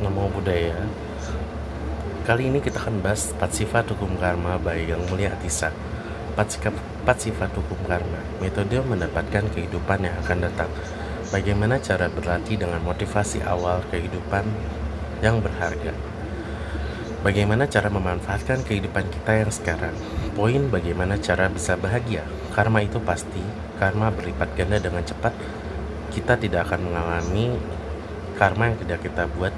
Namo Buddhaya. Kali ini kita akan bahas 4 sifat hukum karma baik yang mulia Atisa. 4, sikap, 4 sifat hukum karma Metode mendapatkan kehidupan yang akan datang. Bagaimana cara berlatih dengan motivasi awal kehidupan yang berharga? Bagaimana cara memanfaatkan kehidupan kita yang sekarang? Poin bagaimana cara bisa bahagia? Karma itu pasti Karma berlipat ganda dengan cepat. Kita tidak akan mengalami karma yang tidak kita buat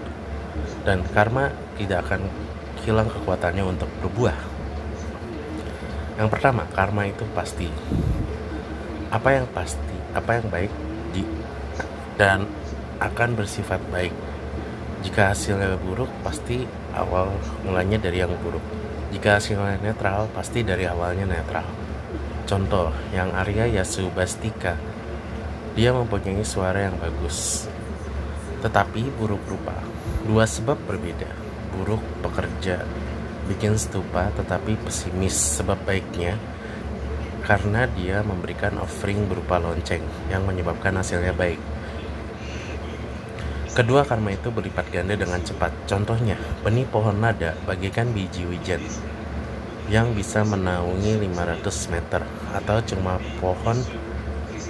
dan karma tidak akan hilang kekuatannya untuk berbuah. Yang pertama, karma itu pasti. Apa yang pasti, apa yang baik di dan akan bersifat baik. Jika hasilnya buruk, pasti awal mulanya dari yang buruk. Jika hasilnya netral, pasti dari awalnya netral. Contoh, yang Arya Yasubastika, dia mempunyai suara yang bagus, tetapi buruk rupa. Dua sebab berbeda. Buruk pekerja bikin stupa tetapi pesimis sebab baiknya karena dia memberikan offering berupa lonceng yang menyebabkan hasilnya baik. Kedua karma itu berlipat ganda dengan cepat. Contohnya, benih pohon nada bagikan biji wijen yang bisa menaungi 500 meter atau cuma pohon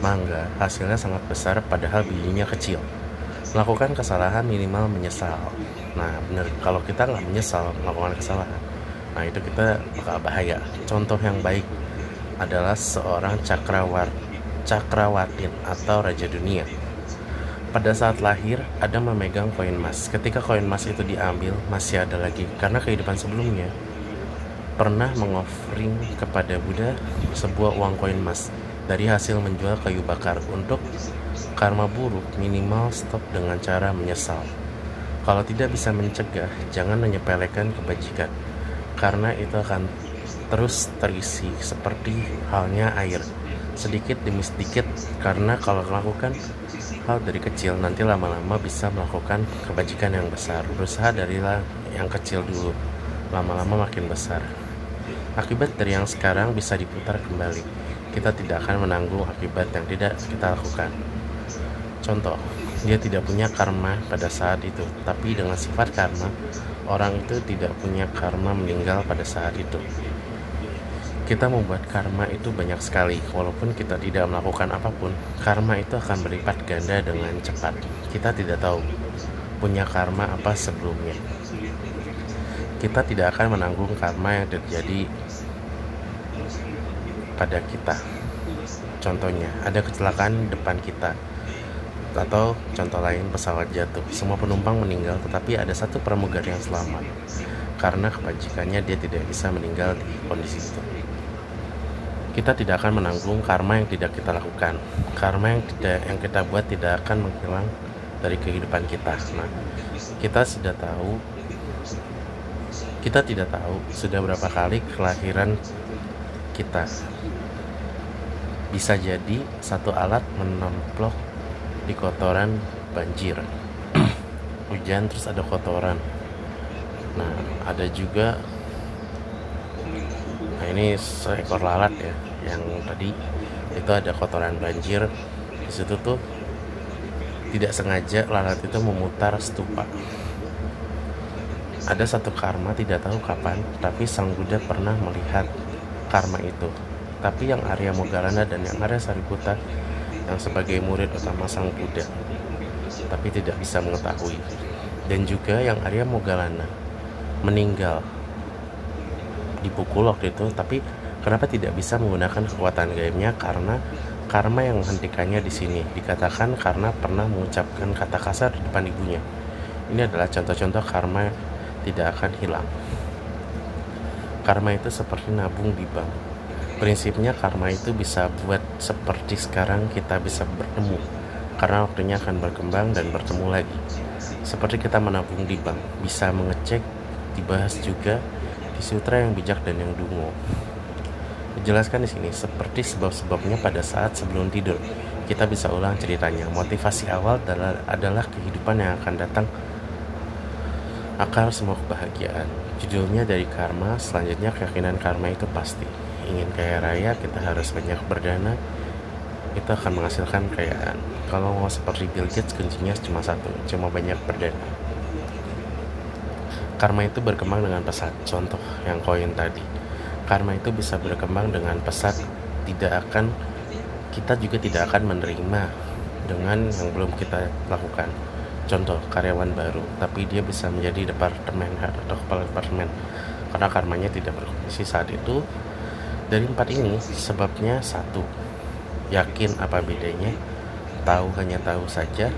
mangga hasilnya sangat besar padahal bijinya kecil melakukan kesalahan minimal menyesal. Nah bener kalau kita nggak menyesal melakukan kesalahan nah itu kita bakal bahaya. Contoh yang baik adalah seorang cakrawar cakrawatin atau raja dunia. Pada saat lahir ada memegang koin emas. Ketika koin emas itu diambil masih ada lagi. Karena kehidupan sebelumnya pernah mengoffering kepada Buddha sebuah uang koin emas. Dari hasil menjual kayu bakar untuk karma buruk minimal stop dengan cara menyesal. Kalau tidak bisa mencegah, jangan menyepelekan kebajikan, karena itu akan terus terisi seperti halnya air, sedikit demi sedikit, karena kalau melakukan hal dari kecil, nanti lama-lama bisa melakukan kebajikan yang besar. Berusaha dari yang kecil dulu, lama-lama makin besar. Akibat dari yang sekarang bisa diputar kembali. Kita tidak akan menanggung akibat yang tidak kita lakukan. Contoh, dia tidak punya karma pada saat itu, tapi dengan sifat karma, orang itu tidak punya karma meninggal pada saat itu. Kita membuat karma itu banyak sekali, walaupun kita tidak melakukan apa pun, karma itu akan berlipat ganda dengan cepat. Kita tidak tahu punya karma apa sebelumnya. Kita tidak akan menanggung karma yang terjadi pada kita. Contohnya, ada kecelakaan depan kita, atau contoh lain pesawat jatuh. Semua penumpang meninggal tetapi ada satu pramugari yang selamat. Karena kebajikannya dia tidak bisa meninggal di kondisi itu. Kita tidak akan menanggung karma yang tidak kita lakukan. Karma yang tidak yang kita buat tidak akan menghilang dari kehidupan kita. Nah kita sudah tahu kita tidak tahu sudah berapa kali kelahiran kita. Bisa jadi satu alat menemplok di kotoran banjir. Hujan terus ada kotoran. Nah ada juga nah ini seekor lalat ya yang tadi itu ada kotoran banjir. Di situ tuh tidak sengaja lalat itu memutar stupa. Ada satu karma tidak tahu kapan tapi sang Buddha pernah melihat karma itu. Tapi yang Arya Mogalana dan yang Arya Sariputta yang sebagai murid utama Sang Buddha tapi tidak bisa mengetahui. Dan juga yang Arya Mogalana meninggal dipukul waktu itu tapi kenapa tidak bisa menggunakan kekuatan gaibnya? Karena karma yang menghentikannya di sini. Dikatakan karena pernah mengucapkan kata kasar di depan ibunya. Ini adalah contoh-contoh karma tidak akan hilang. Karma itu seperti nabung di bank prinsipnya karma itu bisa buat seperti sekarang kita bisa bertemu. Karena waktunya akan berkembang dan bertemu lagi. Seperti kita menabung di bank bisa mengecek dibahas juga di sutra yang bijak dan yang dungo. Dijelaskan di sini seperti sebab-sebabnya pada saat sebelum tidur kita bisa ulang ceritanya. Motivasi awal adalah, adalah kehidupan yang akan datang. Akar semua kebahagiaan. Judulnya dari karma selanjutnya keyakinan karma itu pasti ingin kaya raya kita harus banyak berdana. Itu akan menghasilkan kekayaan kalau mau seperti Bill Gates kuncinya cuma satu cuma banyak berdana. Karma itu berkembang dengan pesat. Contoh yang koin tadi. Karma itu bisa berkembang dengan pesat tidak akan kita juga tidak akan menerima dengan yang belum kita lakukan. Contoh karyawan baru tapi dia bisa menjadi departemen atau kepala departemen. Karena karmanya tidak berfungsi saat itu dari empat ini sebabnya satu yakin apa bedanya? Tahu hanya tahu saja.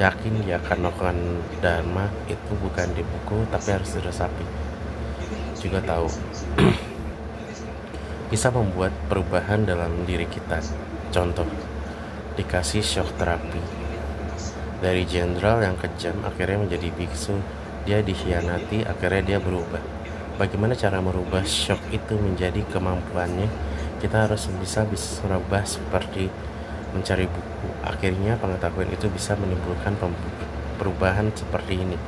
Yakin akan melakukan dharma itu bukan di buku tapi harus diresapi. Juga tahu. Bisa membuat perubahan dalam diri kita. Contoh dikasih shock terapi dari jenderal yang kejam akhirnya menjadi biksu. Dia dikhianati akhirnya dia berubah bagaimana cara merubah shock itu menjadi kemampuannya kita harus bisa bisa merubah seperti mencari buku. Akhirnya pengetahuan itu bisa menimbulkan perubahan seperti ini.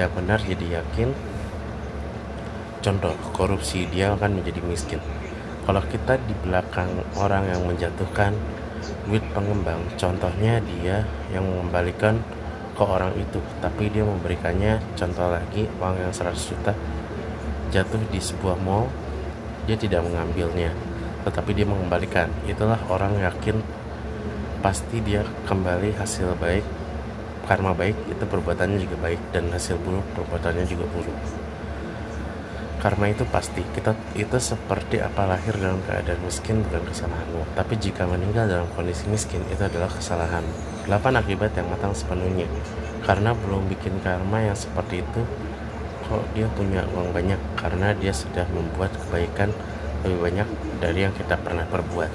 Ya benar jadi yakin. Contoh, korupsi dia akan menjadi miskin. Kalau kita di belakang orang yang menjatuhkan duit pengembang, contohnya dia yang mengembalikan ke orang itu, tapi dia memberikannya contoh lagi uang yang 100 juta jatuh di sebuah mall, dia tidak mengambilnya, tetapi dia mengembalikan. Itulah orang yakin pasti dia kembali hasil baik karma baik itu perbuatannya juga baik dan hasil buruk perbuatannya juga buruk. Karma itu pasti. Kita itu seperti apa lahir dalam keadaan miskin bukan kesalahanmu. Tapi jika meninggal dalam kondisi miskin itu adalah kesalahan. Delapan akibat yang matang sepenuhnya. Karena belum bikin karma yang seperti itu kok dia punya uang banyak? Karena dia sudah membuat kebaikan lebih banyak dari yang kita pernah perbuat.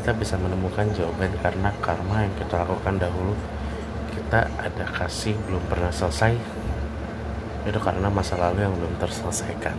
Kita bisa menemukan jawaban karena karma yang kita lakukan dahulu kita ada kasih belum pernah selesai. Itu karena masa lalu yang belum terselesaikan